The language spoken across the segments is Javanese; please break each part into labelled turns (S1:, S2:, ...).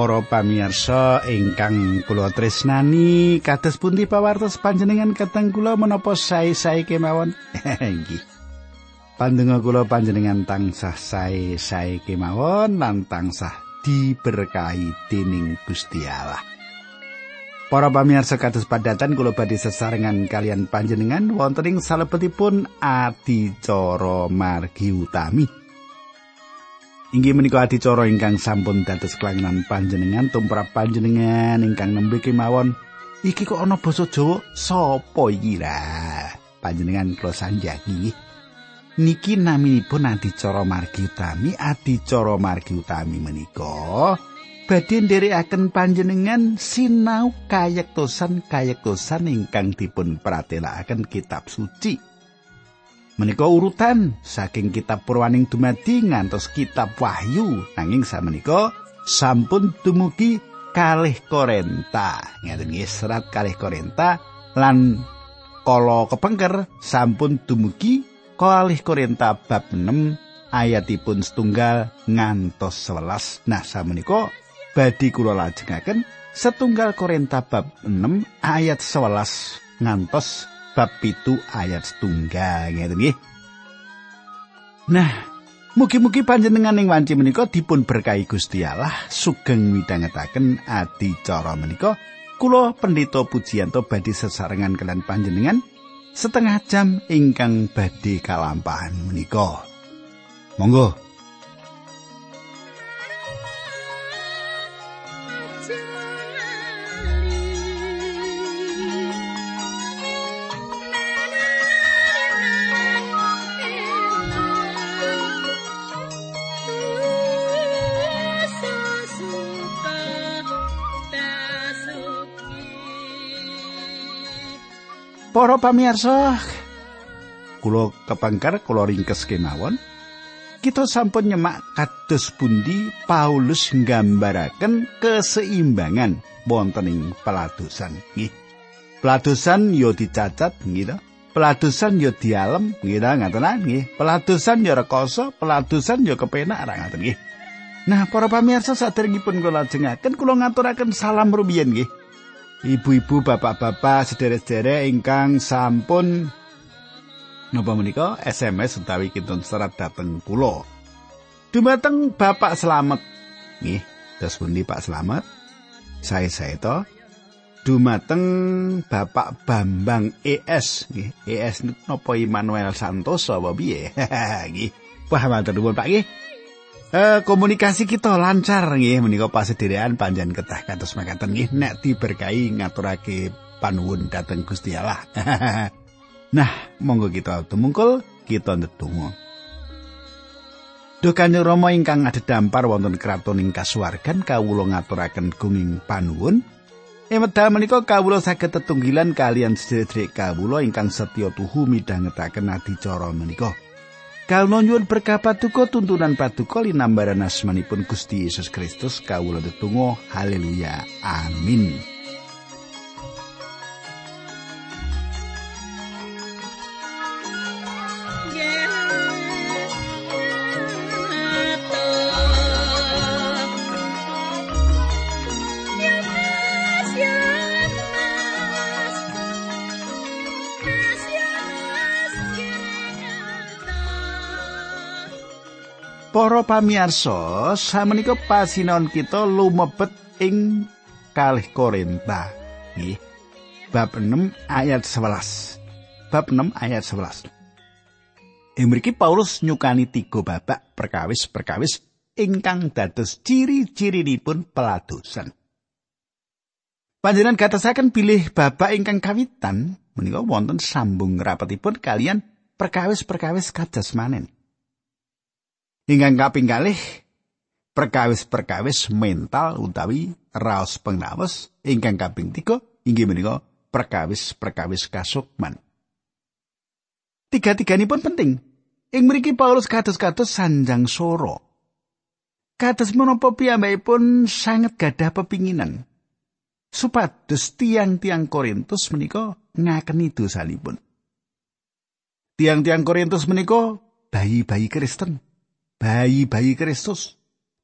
S1: Para pamirsa ingkang kula tresnani, kados pundi pawartos panjenengan kateng kula menapa sae-sae kemawon? Nggih. Pandenga kula panjenengan tansah sae-sae kemawon lan tansah diberkahi dening Gusti Allah. Para pamirsa kados padatan kula badhe sesarengan kalian panjenengan wonten ing salebetipun adicara margi utami. Inggih menika adicara ingkang sampun dados kelangenan panjenengan tumrap panjenengan ingkang nembe kemawon. Iki kok ana basa Jawa sapa iki? Panjenengan kula sanjangi. Niki naminipun adicara margi utami, adicara margi utami menika badhe nderekaken panjenengan sinau kayektosan kayektosan ingkang dipun pratelakaken kitab suci. Menika urutan saking kitab Purwaning dumadi ngantos kitab Wahyu nanging samenika sampun dumugi kalih Korenta. Ngeten nggih serat kalih Korenta lan kala kepengker sampun dumugi kalih Korenta bab 6 ayatipun setunggal ngantos 11. Nah samenika badhe kula lajengaken setunggal Korenta bab 6 ayat 11 ngantos bab pitu ayat setunggal ngeten nggih. Nah, mugi-mugi panjenengan ing wanci menika dipun berkahi Gusti Allah sugeng midhangetaken adicara menika. Kula pendeta Pujiyanto badhe sesarengan kalian panjenengan setengah jam ingkang badhe kalampahan menika. Monggo pamirsa, kula kepangkar kula ringkes kemawon. Kita sampun nyemak kados pundi Paulus nggambaraken keseimbangan wonten ing peladosan. Nggih. Peladosan yo dicacat nggih Peladosan yo dialem nggih ngaten nggih. Peladosan yo rekoso, peladosan yo kepenak ra ngaten nggih. Nah, para pamirsa saderengipun kula lajengaken kula ngaturaken salam rumiyin nggih. Ibu-ibu, bapak-bapak, sederek-sederek ingkang sampun napa menika SMS utawi kintun serat dhateng kula. Dumateng Bapak Slamet. Nggih, terus pundi Pak Slamet? Saya saya to. Dumateng Bapak Bambang ES, nggih. ES napa Immanuel Santoso apa piye? Nggih. Wah, matur nuwun Pak nggih. Eh, komunikasi kita lancar nggih menika pasederekan panjen ketah kados makaten nggih nek diberkahi ngaturake panuwun dhateng Gusti Allah. nah, monggo kita tumungkul kita ndedonga. Duh Kanjeng Rama ingkang dampar wonten kraton ing kasuwargan kawula ngaturaken gunging panuwun. Emedal menika kawula saged tetunggilan kalian sedherek kawula ingkang setya tuhu midhangetaken adicara menika. Kawula nyuwun berkah paduka tuntunan paduka linambaran asmanipun Gusti Yesus Kristus kawula tetunggal haleluya. Amin Para pamirsa, samenika pasinaon kita lumebet ing kalih Korinta. Nggih. Bab 6 ayat 11. Bab 6 ayat 11. Ing mriki Paulus nyukani tiga babak perkawis-perkawis ingkang dados ciri-cirinipun peladosan. Panjenengan katasaken pilih babak ingkang kawitan menika wonten sambung rapetipun kalian perkawis-perkawis kados Ingkang kaping kalih perkawis-perkawis mental utawi raos pengawas ingkang kaping tiga inggih menika perkawis-perkawis kasukman. Tiga-tiganipun penting. Ing mriki Paulus kados-kados sanjang soro. Kados menapa piyambakipun sanget gadah pepinginan supados tiang-tiang Korintus menika ngakeni dosanipun. Tiang-tiang Korintus menika bayi-bayi Kristen bayi-bayi Kristus,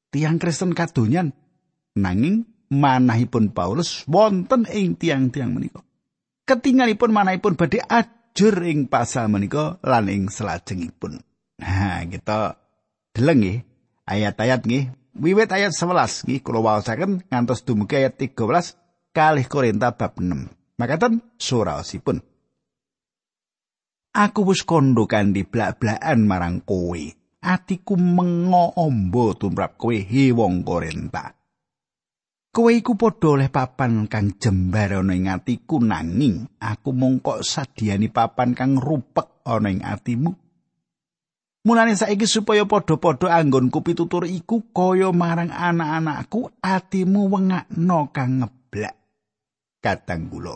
S1: tiang Kristen kadonyan Nanging manahipun Paulus wonten ing tiang-tiang menika. Ketingalipun manahipun badhe ajur ing pasal menika lan ing salajengipun. Nah, kita deleng nggih ayat-ayat nggih. Wiwit ayat 11 nggih kula waosaken ngantos dumugi ayat 13 kalih Korinta bab 6. Makaten suraosipun. Aku wis kondo kanthi blak-blakan marang kowe. Atiku mengo ombo tumrap kowe he wong Korinta. Kowe iku padha oleh papan kang jembar ana ing atiku nanging aku mung kok sadiani papan kang rupek ana ing atimu. Mulane saiki supaya padha-padha anggonku pitutur iku kaya marang anak-anakku atimu wengakno kang ngeblak. Kadang kula.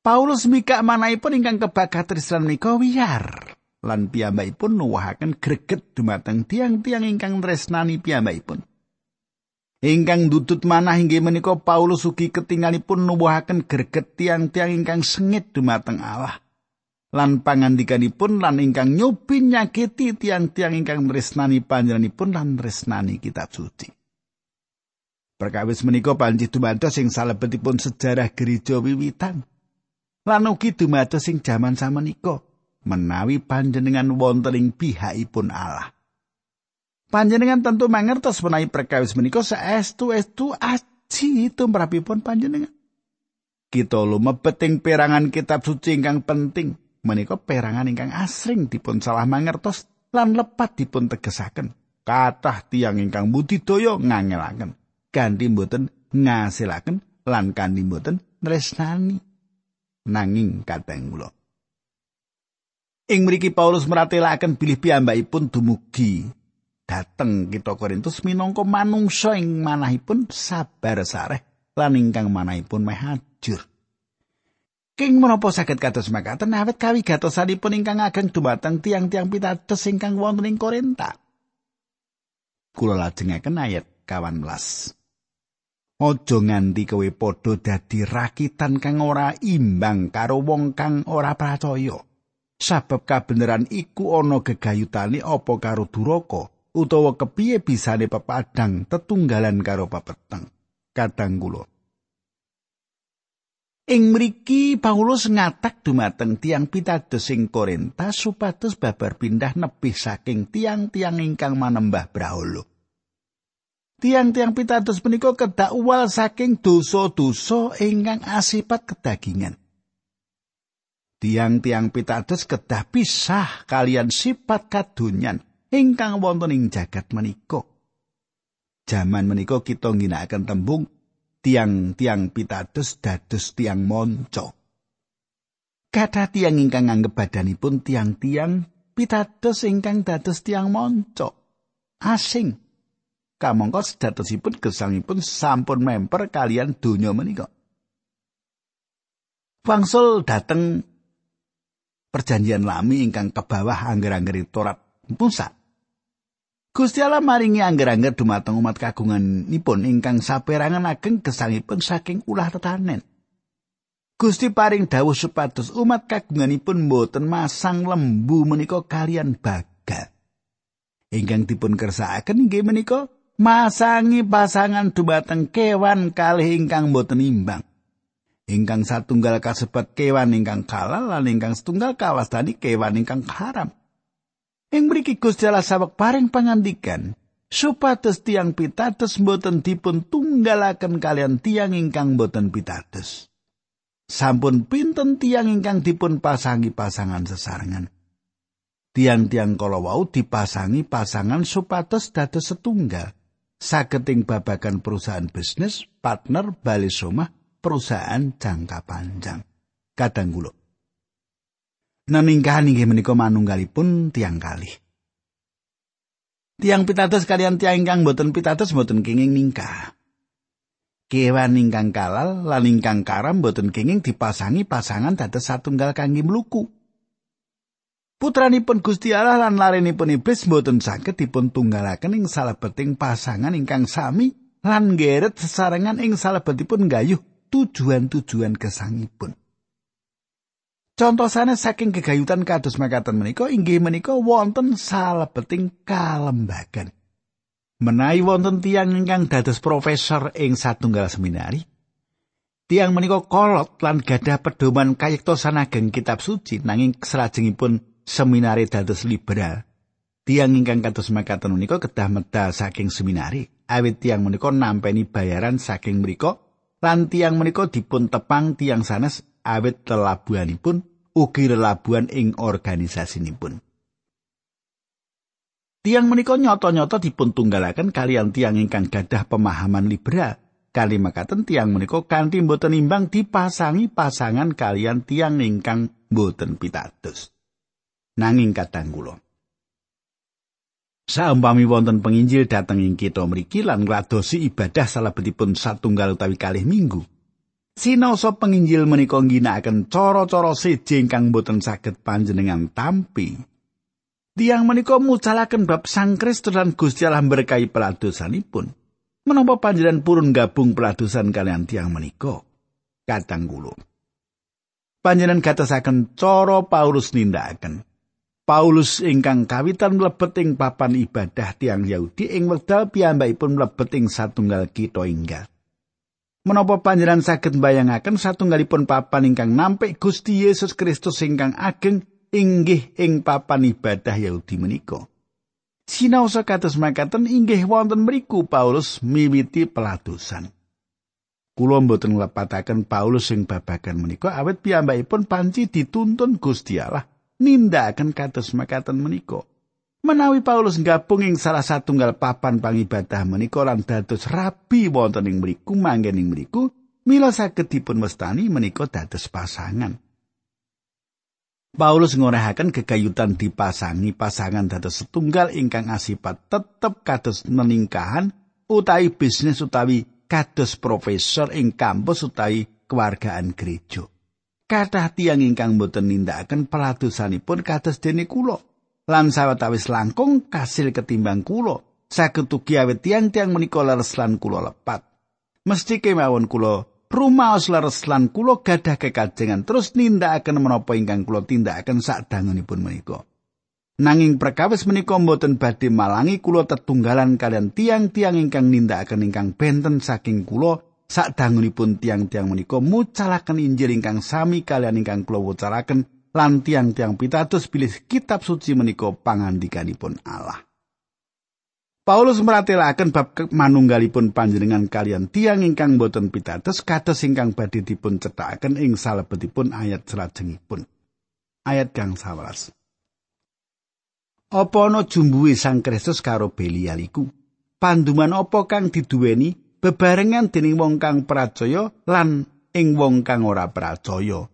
S1: Paulus mikak manahipun ingkang kebakat trislan menika wiyar. Lan piyambakipun nuwuhaken greget dumateng tiang-tiang ingkang tresnani piyambakipun. Ingkang dudut manah inggih menika Paulus ugi ketingalipun nuwuhaken greget tiang-tiang ingkang sengit dumateng Allah. lan pangandikanipun lan ingkang nyobi nyakiti tiang-tiang ingkang tresnani panjenenganipun lan tresnani kitab suci. Perkawis menika panci dumados sing salebetipun sejarah gereja wiwitan. Lan ugi dumados sing jaman samenika menawi panjenengan wonten ing pihakipun Allah. Panjenengan tentu mangertos menawi perkawis menika saestu-estu aji tumrapipun panjenengan. Kita lumebet ing perangan kitab suci ingkang penting menika perangan ingkang asring dipun salah mangertos lan lepat dipun tegesaken. Kathah tiang ingkang budidaya ngangelaken kanthi mboten ngasilaken lan kanthi mboten tresnani. Nanging kadang kula Ing mriki Paulus meratelaken bilih piyambakipun dumugi dateng kita Korintus minangka manungsa ing manahipun sabar sareh lan ingkang manahipun meh hajur. King menapa saged kados makaten awet kawigatosanipun ingkang ageng dumateng tiang-tiang pitados ingkang wonten ing Korinta. Kula lajengaken ayat 18. Aja nganti kowe padha dadi rakitan kang ora imbang karo wong kang ora percaya. Sabab kabeneran iku ana gegayutane apa karo duraka utawa kepiye bisane pepadang tetunggalan karo pepeteng. Kadang kula Ing mriki Paulus ngatak dumateng tiang pitados ing Korinta supados babar pindah nebih saking tiang-tiang ingkang manembah brahala. Tiang-tiang pitados menika kedak uwal saking dosa-dosa ingkang asipat kedagingan. Tiang-tiang pitados kedah pisah kalian sifat kadonyan ingkang wonten ing jagat menika. Jaman menika kita ngginakaken tembung tiang-tiang pitados dados tiang monco. Kata tiang ingkang nganggep badanipun tiang-tiang pitados ingkang dados tiang monco. Asing. Kamangka sedatosipun gesangipun sampun memper kalian donya menika. Wangsul dateng perjanjian lami ingkang ke bawah angger-angger Torat Musa. Gusti Allah maringi angger-angger dumateng umat kagunganipun ingkang saperangan ageng gesangipun saking ulah tetanen. Gusti paring dawuh supados umat kagunganipun boten masang lembu menika kalian bagal. Ingkang dipun kersakaken inggih menika masangi pasangan dumateng kewan kalih ingkang boten imbang. Ingkang satunggal kasebat kewan ingkang kalal lan ingkang setunggal kawastani kewan ingkang haram. Ing mriki Gusti Allah sawek paring pangandikan supados tiang pitados mboten dipun tunggalaken kalian tiang ingkang mboten pitados. Sampun pinten tiang ingkang dipun pasangi pasangan sesarengan. Tiang-tiang kala wau dipasangi pasangan supados dados setunggal. Saketing babagan perusahaan bisnis, partner, bali somah, perusahaan jangka panjang. Kadang kula Namingkahan inggih menika manunggalipun tiang kalih. Tiang pitados kalian tiang ingkang boten pitados boten kenging ningkah. Kewan ingkang kalal lan ingkang karam boten kenging dipasangi pasangan dados satunggal kangge mluku. Putranipun Gusti Allah lan larenipun iblis boten saged dipun tunggalaken ing salebeting pasangan ingkang sami lan geret sesarengan ing salebetipun gayuh tujuan-tujuan kesangipun. Contoh sanes saking kegayutan kados makaten menika inggih menika wonten salebeting kalembagan. Menawi wonten tiyang ingkang dados profesor ing satunggal seminari, tiang menika kolot lan gadah pedoman kayektosan ageng kitab suci nanging salajengipun seminari dados liberal. Tiang ingkang kados makaten menika kedah medal saking seminari, awit tiang menika nampeni bayaran saking mriku lan tiang menika dipun tepang tiang sanes awit lelabuhanipun ugi lelabuhan ing organisasinipun. Tiang menika nyata-nyata dipun tunggalaken kalian tiang ingkang gadah pemahaman liberal. Kali makaten tiang menika kanthi mboten imbang dipasangi pasangan kalian tiang ingkang mboten pitados. Nanging kadang kula Saumpami wonten penginjil dateng ing kita mriki lan ngladosi ibadah salebetipun satunggal utawi kalih minggu. Sinaosa penginjil menika ngginakaken cara-cara seje ingkang boten saged panjenengan tampi. Tiang menika mucalaken bab Sang Kristus lan Gusti Allah berkahi peladosanipun. Menapa panjenengan purun gabung peladosan kalian tiang menika? Katang kula. Panjenengan gatosaken cara Paulus nindakaken. Paulus ingkang kawitan mlebet ing papan ibadah tiang Yahudi ing wekdal piyambakipun mlebet ing satunggal kita inggal. Menapa panjenengan saged mbayangaken satunggalipun papan ingkang nampik Gusti Yesus Kristus ingkang ageng inggih ing papan ibadah Yahudi menika. Sinaosa kados makaten inggih wonten mriku Paulus miwiti peladosan. Kula mboten nglepataken Paulus sing babagan menika awet piyambakipun panci dituntun Gusti Allah nindakaken kados makaten menika. Menawi Paulus gabung ing salah satunggal papan pangibadah menika lan dados rabi wonten ing mriku manggen ing mriku, mila saged dipun mestani menika dados pasangan. Paulus ngorehaken kegayutan dipasangi pasangan dados setunggal ingkang asipat tetep kados meningkahan utawi bisnis utawi kados profesor ing kampus utawi kewargaan gereja. Kathah tiyang ingkang boten nindakaken peladosanipun kados dene kula. Lan sawetawis langkung kasil ketimbang kula. Saged ugi awet tiyang-tiyang menika leres lan kula lepat. Mesti kemawon kula rumaos leres lan kula gadah kekajengan terus nindakaken menapa ingkang kula tindakaken sadangunipun menika. Nanging perkawis menika boten badhe malangi kula tetunggalan kalian tiang-tiang ingkang nindakaken ingkang benten saking kula Sadangunipun tiang-tiang menika mucalaken Injil ingkang sami kalian ingkang kula wucalaken lan tiang-tiang pitados bilih kitab suci menika pangandikanipun Allah. Paulus meratelaken bab manunggalipun panjenengan kalian tiang ingkang boten pitados kados ingkang badhe dipun cetakaken ing salebetipun ayat salajengipun. Ayat kang 11. Apa ana jumbuhe Sang Kristus karo Belialiku? Panduman apa kang diduweni bebarengan dening wong kang percaya lan ing wong kang ora percaya.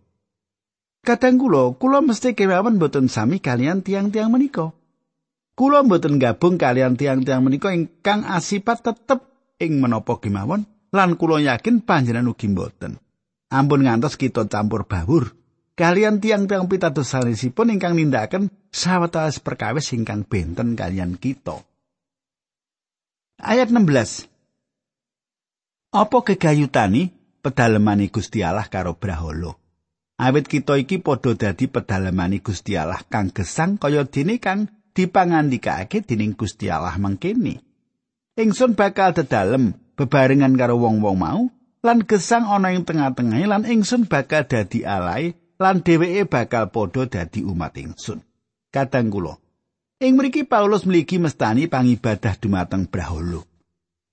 S1: Kadang kula, kula mesti kewawan boten sami kalian tiang-tiang menika. Kula boten gabung kalian tiang-tiang menika ingkang asipat tetep ing menapa kemawon lan kula yakin panjenengan ugi boten. Ampun ngantos kita campur bawur. Kalian tiang-tiang pitados sanesipun ingkang nindakaken sawetawis perkawis ingkang benten kalian kita. Ayat 16. Apa gegayutani pedalemani Gusti Allah karo Braholo? Awit kita iki padha dadi pedalemani Gusti Allah kang gesang kaya dene kang dipangandikake dening Gusti Allah mangkene. Ingsun bakal dedalem bebarengan karo wong-wong mau lan gesang ana ing tengah-tengah lan ingsun bakal dadi alai lan dheweke bakal padha dadi umat ingsun. Kadang kula Ing mriki Paulus mligi mestani pangibadah dumateng Braholo.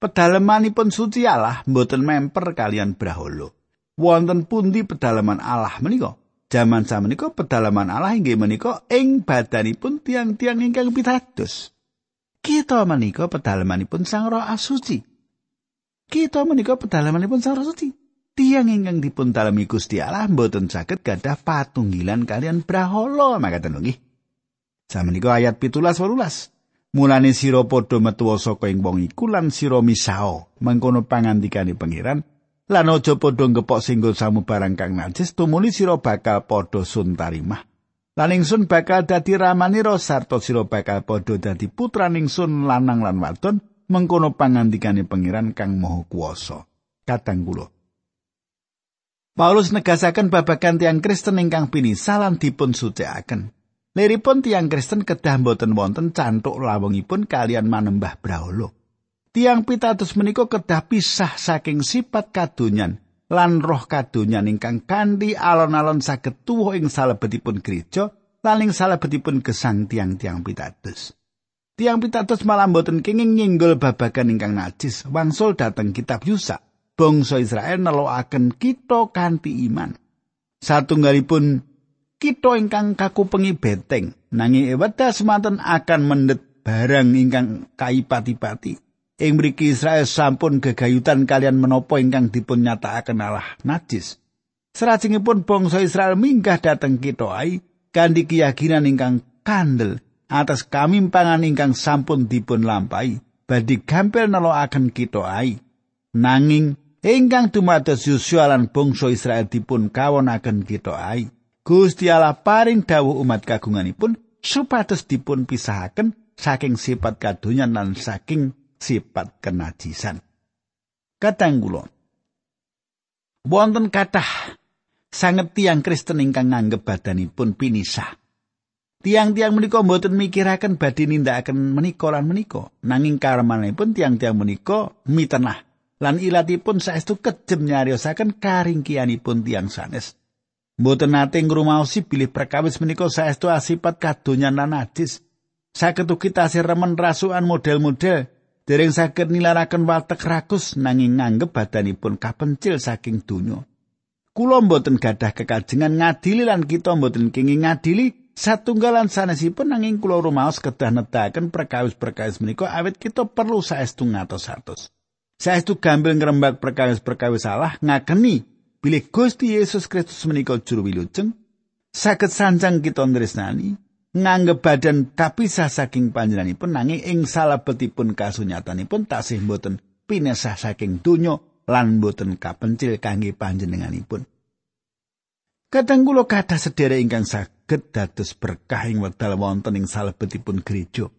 S1: Pedalemanipun suci Allah mboten memper kalian braholo. Wonten pundi pedalaman Allah menika? Jaman samenika pedalaman Allah inggih menika ing badanipun tiang-tiang ingkang pitados. Kita menika pedalamanipun Sang Roh Asuci. Kita menika pedalamanipun Sang Roh Suci. Tiang ingkang dipun dalemi Gusti Allah mboten saged gadah patunggilan kalian braholo makaten nggih. Samenika ayat 17 18. Mulane sira padha metu saka ing wong iku lan sira misao. Mengkono pangandikane pangeran lan aja padha ngepok singgo samu barang kang najis tumuli sira bakal padha suntarimah lan ingsun bakal dadi ramanira sarta sira bakal padha dadi putraning sun lanang lan wadon. Mengkono pangandikane pangeran kang maha kuwasa. Katang kula. Paulus negasaken babagan tiang Kristen ingkang pinisalan dipun sucikaken Liripun tiang Kristen kedah mboten wonten cantuk lawengipun kalian manembah brahala. Tiang pitados menika kedah pisah saking sifat kadonyan lan roh kadonyan ingkang kanthi alon-alon saged tuwuh ing salebetipun gereja lan ing salebetipun gesang tiang-tiang pitados. Tiang pitados malah boten kenging nyenggol babagan ingkang najis wangsul dhateng kitab Yusa. Bangsa Israel nelokaken kita kanthi iman. Satunggalipun kita ingkang kakupengi beteng nanging eweda semanten akan mendet barang ingkang kaipati-pati. Ing mriki Israel sampun gegayutan kalian menapa ingkang dipun nyatakaken Allah najis. Serajengipun bangsa Israel minggah dhateng kita ai kanthi keyakinan ingkang kandel atas kamimpangan ingkang sampun dipun lampahi badhe gampil nelokaken kita ai. Nanging ingkang dumados Yosua lan bangsa Israel dipun kawonaken kita ai. Gusti Allah paring dawuh umat kagunganipun supados dipun pisahaken saking sifat kadonyan lan saking sifat kenajisan. Katanggulo. Wonten kathah sanget tiang Kristen ingkang nganggep badanipun pinisah. Tiang-tiang menika mboten mikiraken badhe nindakaken menika lan menika, nanging karmanipun tiang-tiang menika mitenah lan ilatipun saestu kejem nyariosaken karingkianipun tiang sanes. Mboten nate ngrumaosi bilih perkawis menika saestu asipat kadonyan lan najis. Saged ugi tasih remen rasukan model-model dereng saged nilaraken watek rakus nanging nganggep badanipun kapencil saking donya. Kula mboten gadah kekajengan ngadili lan kita mboten kenging ngadili satunggalan sanesipun nanging kula rumaos kedah nedahaken perkawis-perkawis menika awit kita perlu saestu ngatos-atos. Saestu gambil ngrembak perkawis-perkawis salah ngakeni bilih Gusti Yesus Kristus menika juru wilujeng saged sanjang kita nresnani nganggep badan kapisah saking panjenenganipun nanging ing salebetipun kasunyatanipun tasih mboten pinesah saking donya lan mboten kapencil kangge panjenenganipun. Kadang kula kathah sedherek ingkang saged dados berkah ing wekdal wonten ing salebetipun gereja.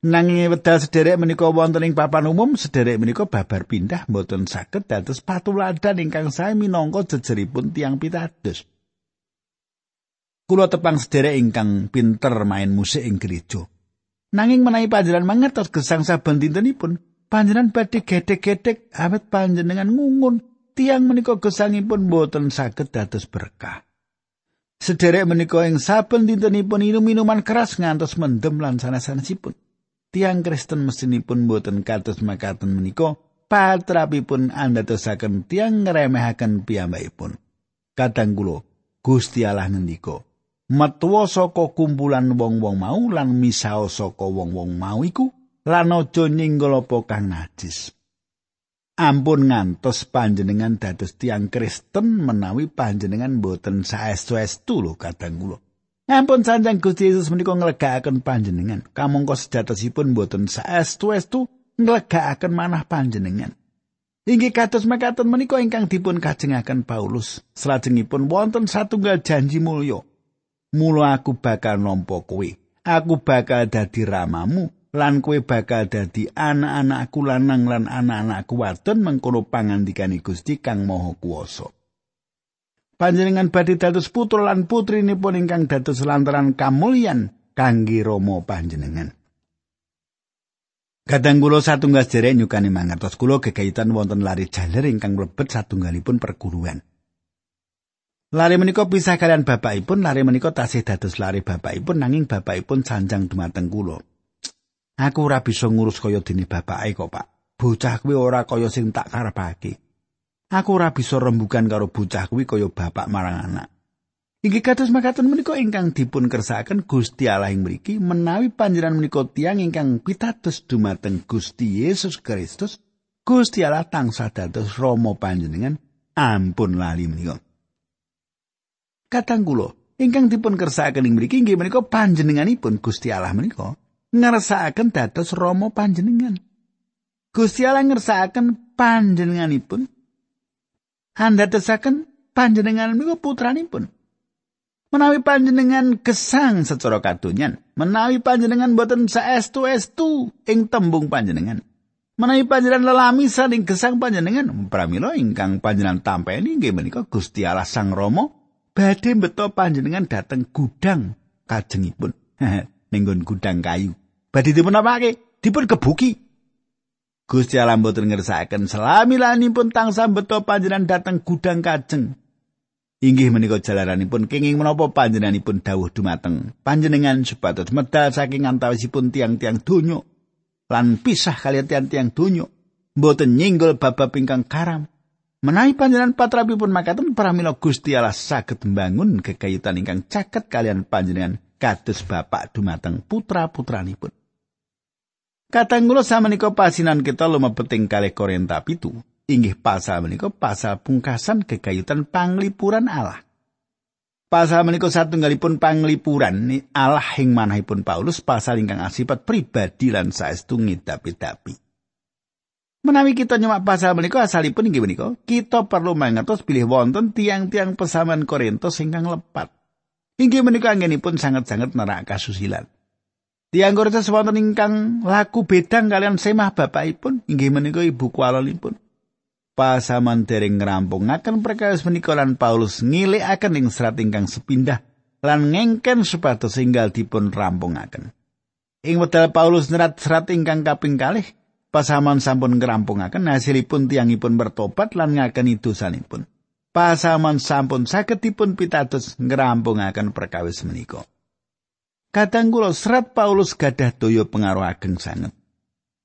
S1: Nanging wekdal sederek menika wonten ing papan umum, sederek menika babar pindah mboten saged dados patuladan ingkang sae minangka jejeripun tiang pitados. Kulo tepang sederek ingkang pinter main musik ing gereja. Nanging menawi panjenengan mangertos gesang saben dintenipun, panjenengan badhe gedhe-gedhe awet panjenengan ngungun tiang menika gesangipun boten saged dados berkah. Sederek menika ing saben dintenipun minum minuman keras ngantos mendem lan sanes-sanesipun. Tiang Kristen mesinipun boten kados makaten menika patrapipun andhatosaken tiang ngremehaken piyambakipun. Kadang kula Gusti Allah ngendika, metuwa saka kumpulan wong-wong mau lan misao saka wong-wong mau iku lan aja nyinggol apa kang najis. Ampun ngantos panjenengan dados tiang Kristen menawi panjenengan boten saestu-estu lho kadang kula. Ampun sanjang Gusti Yesus menika nglegakaken panjenengan. Kamangka sejatosipun boten saestu-estu nglegakaken manah panjenengan. Inggih kados mekaten menika ingkang dipun kajengaken Paulus. Salajengipun wonten satunggal janji mulya Mula aku bakal nampa kowe. Aku bakal dadi ramamu lan kowe bakal dadi anak-anakku lanang lan anak-anakku wadon mengkono pangandikane Gusti Kang Maha Kuwasa. Panjenengan badhe dados putra lan putri nipun ingkang dados lantaran kamulyan kangge Rama panjenengan. Kadang kula satunggal jerek nyukani mangertos kula gegayutan wonten lari jaler ingkang mlebet satunggalipun perguruan. Lari menika pisah kalian bapakipun, lari menika tasih dados lari bapakipun nanging bapakipun sanjang dumateng kula. Aku ora bisa ngurus kaya dene bapake kok, Pak. Bocah kuwi ora kaya sing tak karepake. Aku ora bisa rembugan karo bocah kuwi kaya bapak marang anak. Iki kados makaten menika ingkang dipun kersakaken Gusti Allah ing mriki menawi panjenengan menika tiyang ingkang pitados dumateng Gusti Yesus Kristus, Gusti Allah tansah dados Rama panjenengan ampun lali menika. Katang kula ingkang dipun kersakaken ing mriki inggih menika panjenenganipun Gusti Allah menika ngersakaken dados Rama panjenengan. Gusti Allah ngersakaken panjenenganipun andadosaken panjenengan menika putranipun. Menawi panjenengan gesang secara kadonyan, menawi panjenengan boten saestu-estu ing tembung panjenengan. Menawi panjenengan lelami saling gesang panjenengan, pramila ingkang panjenengan tampeni inggih menika Gusti Allah Sang Rama badhe beto panjenengan dateng gudang kajengipun ning gudang kayu badhe dipun apake dipun kebuki Gusti Allah mboten ngersakaken salamilanipun tansah beto panjenengan dateng gudang kajeng. Inggih menika jalaranipun kenging menapa panjenenganipun dawuh dumateng panjenengan supados medal saking antawisipun tiang-tiang donya lan pisah kalian tiang-tiang donya mboten nyinggol bab-bab ingkang karam. Menawi panjenengan patrapipun makaten pramila Gusti Allah saged mbangun kekayutan ingkang caket kalian panjenengan kados bapak dumateng putra-putranipun. Katanggulo samenika pasinan kita lumebeting kalih Korinta pitu. Inggih pasal menika pasal pungkasan kegayutan panglipuran Allah. Pasal menika satunggalipun panglipuran Allah ing manahipun Paulus pasal ingkang asipat pribadi lan saestu ngidapi-dapi. Menawi kita nyemak pasal menika asalipun inggih menika, kita perlu mangertos bilih wonten tiang-tiang pesaman Korintus ingkang lepat. Inggih menika anggenipun sangat-sangat nerak kasusilan. Tiang Korintus wonten ingkang laku bedang kalian semah bapakipun inggih menika ibu kualalipun. Pasaman dereng ngrampungaken perkawis menika lan Paulus ngilikaken ing serat ingkang sepindah lan ngengken supados enggal dipun rampungaken. Ing wedal Paulus nerat serat ingkang kaping kalih, pasaman sampun ngrampungaken hasilipun tiangipun bertobat lan ngakeni dosanipun. Pasaman sampun saged dipun pitados ngrampungaken perkawis menika. Kadang kula serat Paulus gadah daya pengaruh ageng sanget.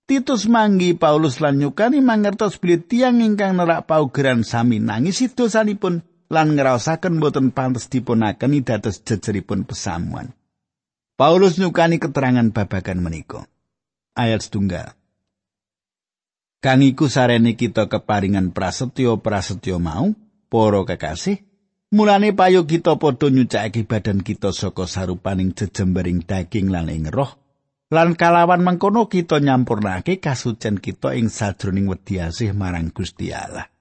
S1: Titus manggi Paulus lan nyukani mangertos bilih tiang ingkang nerak paugeran sami nangis dosanipun lan ngraosaken boten pantes dipunakeni dados jejeripun pesamuan. Paulus nyukani keterangan babagan menika. Ayat setunggal. Kang iku sarene kita keparingan prasetyo prasetyo mau, para kekasih, Mulane payo kita padha nyucake badan kita saka sarupaning jejembering daging lan ing roh. Lan kalawan mengkono kita nyampurnake kasucen kita ing sajroning wedi asih marang Gusti Allah.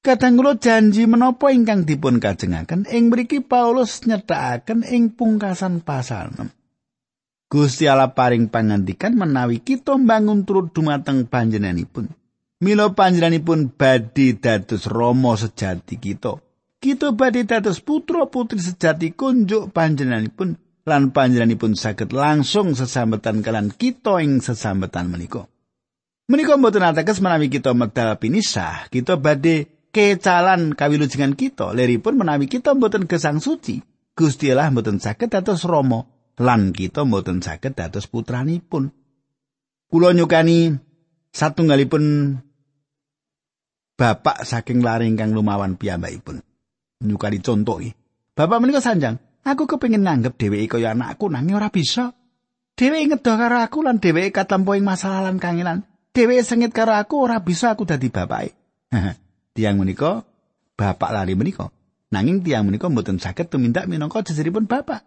S1: Kadangkula janji menapa ingkang dipun kajengaken ing mriki Paulus nyethakaken ing pungkasan pasal 6. Gusti Allah paring pangandikan menawi kita mbangun turut dumateng panjenenganipun. Mila panjenenganipun badhe dados rama sejati kita. Kita badhe dados putra putri sejati kunjuk panjenenganipun lan panjenenganipun saged langsung sesambetan kalian kita ing sesambetan menika. Menika mboten ateges menawi kita medal pinisah, kita badhe kecalan kawilujengan kita, leripun menawi kita mboten gesang suci. Gusti Allah mboten saged dados Rama lan kita mboten saged dados putranipun. Kula nyukani satunggalipun bapak saking lari ingkang lumawan piyambakipun. Nyukani contohi. Bapak menika sanjang, aku kepengin nganggep dheweke kaya anakku nanging ora bisa. Dheweke ngedoh karo aku lan dheweke katampa ing masalah lan kangelan. Dheweke sengit karo aku ora bisa aku dadi bapake. tiang menika bapak lari menika. Nanging tiang menika mboten saged tumindak minangka jejeripun bapak.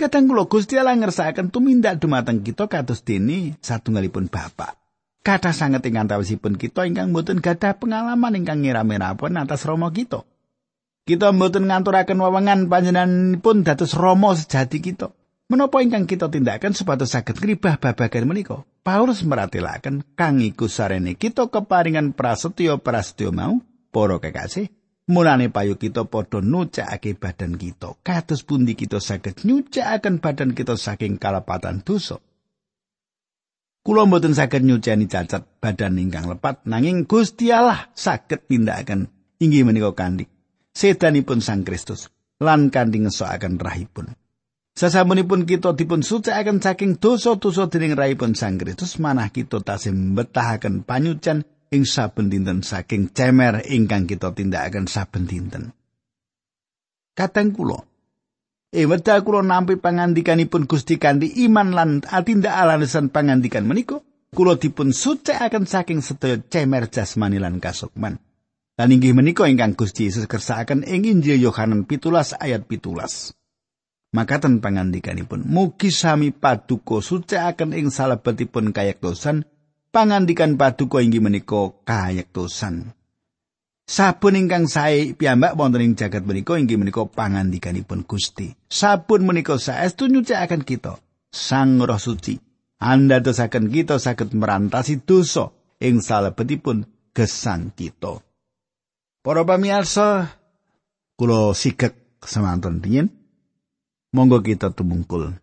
S1: Kadang kula Gusti Allah ngersakaken tumindak dumateng kita kados dene satunggalipun bapak. Kata sanget ing antawisipun kita ingkang mboten gadah pengalaman ingkang ngira-mirapun atas Rama kita. Kita mboten nganturaken wewengan panjenenganipun dados Rama sejati kita. Menapa ingkang kita tindakan supados saged ngribah babagan menika? Paulus meratelaken kang iku sarene kita keparingan prasetyo prasetyo mau para kekasih. Mulane payu kita padha nucakake badan kita. Kados pundi kita saged nyucakaken badan kita saking kalepatan dosa. Kula mboten saged nyucani cacat badan ingkang lepat nanging Gusti Allah saged tindakaken inggih menika kanthi sedanipun Sang Kristus lan kanthi ngesokaken rahipun. Sasampunipun kita dipun sucikaken saking dosa-dosa dening rahipun Sang Kristus, manah kita tasih mbetahaken panyucan ing saben dinten saking cemer ingkang kita tindakaken saben dinten. Kateng kula E wedal kula nampi pangandikanipun Gusti kanthi iman lan atindak alasan pangandikan menika, kula dipun sucikaken saking sedaya cemer jasmani lan kasukman. Lan inggih menika ingkang Gusti Yesus kersakaken ing Injil Yohanes 17 ayat 17. Makaten pangandikanipun, mugi sami paduka sucikaken ing salebetipun kayektosan, pangandikan paduka inggih menika kayektosan. Sabun ingkang sae piyambak wonten ing jagat menika inggih menika pangandikanipun Gusti. Sabun menika saestu nyucikaken kita. Sang Roh Suci, anda dosaken kita saged merantasi dosa ing salebetipun gesang kita. Para pamirsa, kula sigek semanten dingin. Monggo kita tumungkul.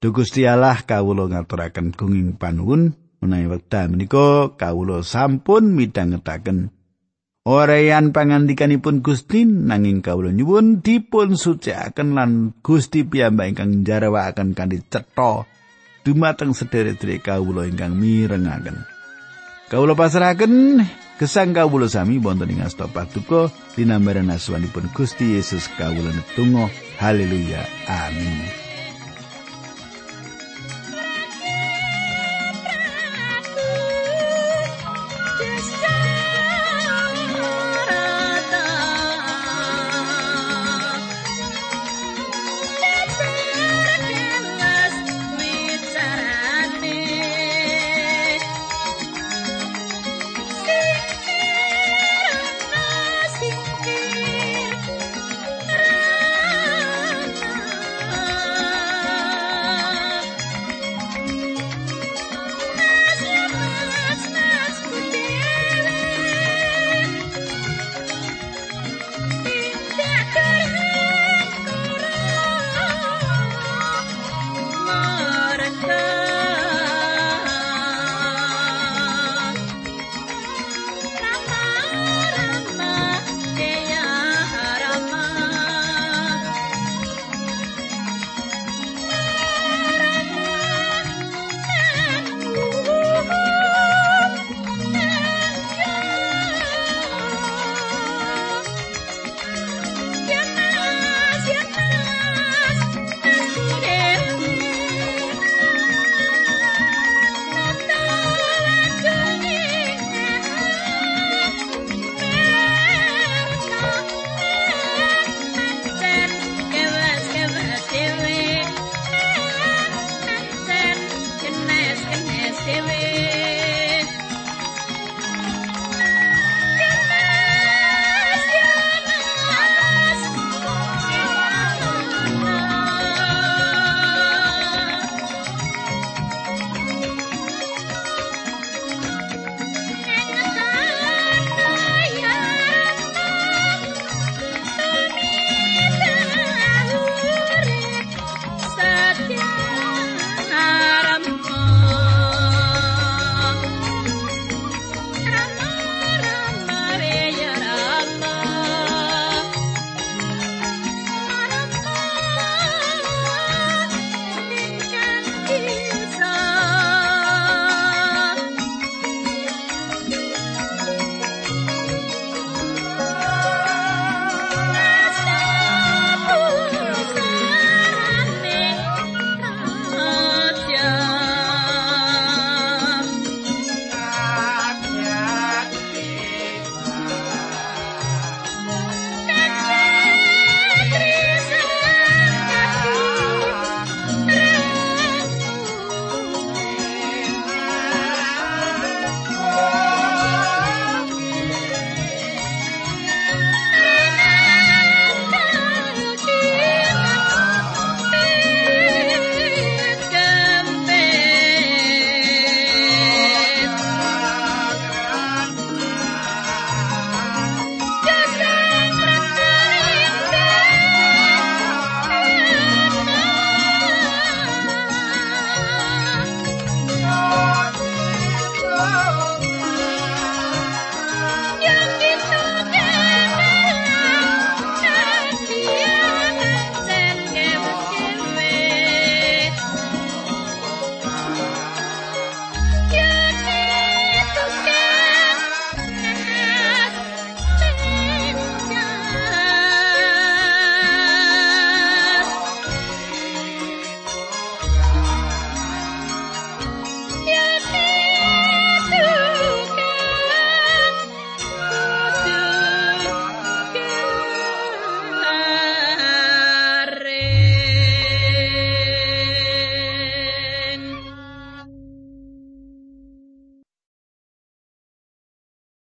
S1: Duh Gusti Allah kawula ngaturaken gunging panuwun menawi wekdal menika kawula sampun midhangetaken Oreyan pangandikanipun Gusti nanging kawula nyuwun dipun sucikaken lan Gusti piyambak ingkang jarawakaken kanthi cetha dumateng sedherek-sedherek kawula ingkang mirengaken. Kawula pasrahaken gesang kawula sami wonten ing asta paduka dinambaran asmanipun Gusti Yesus kawula netunggal haleluya. Amin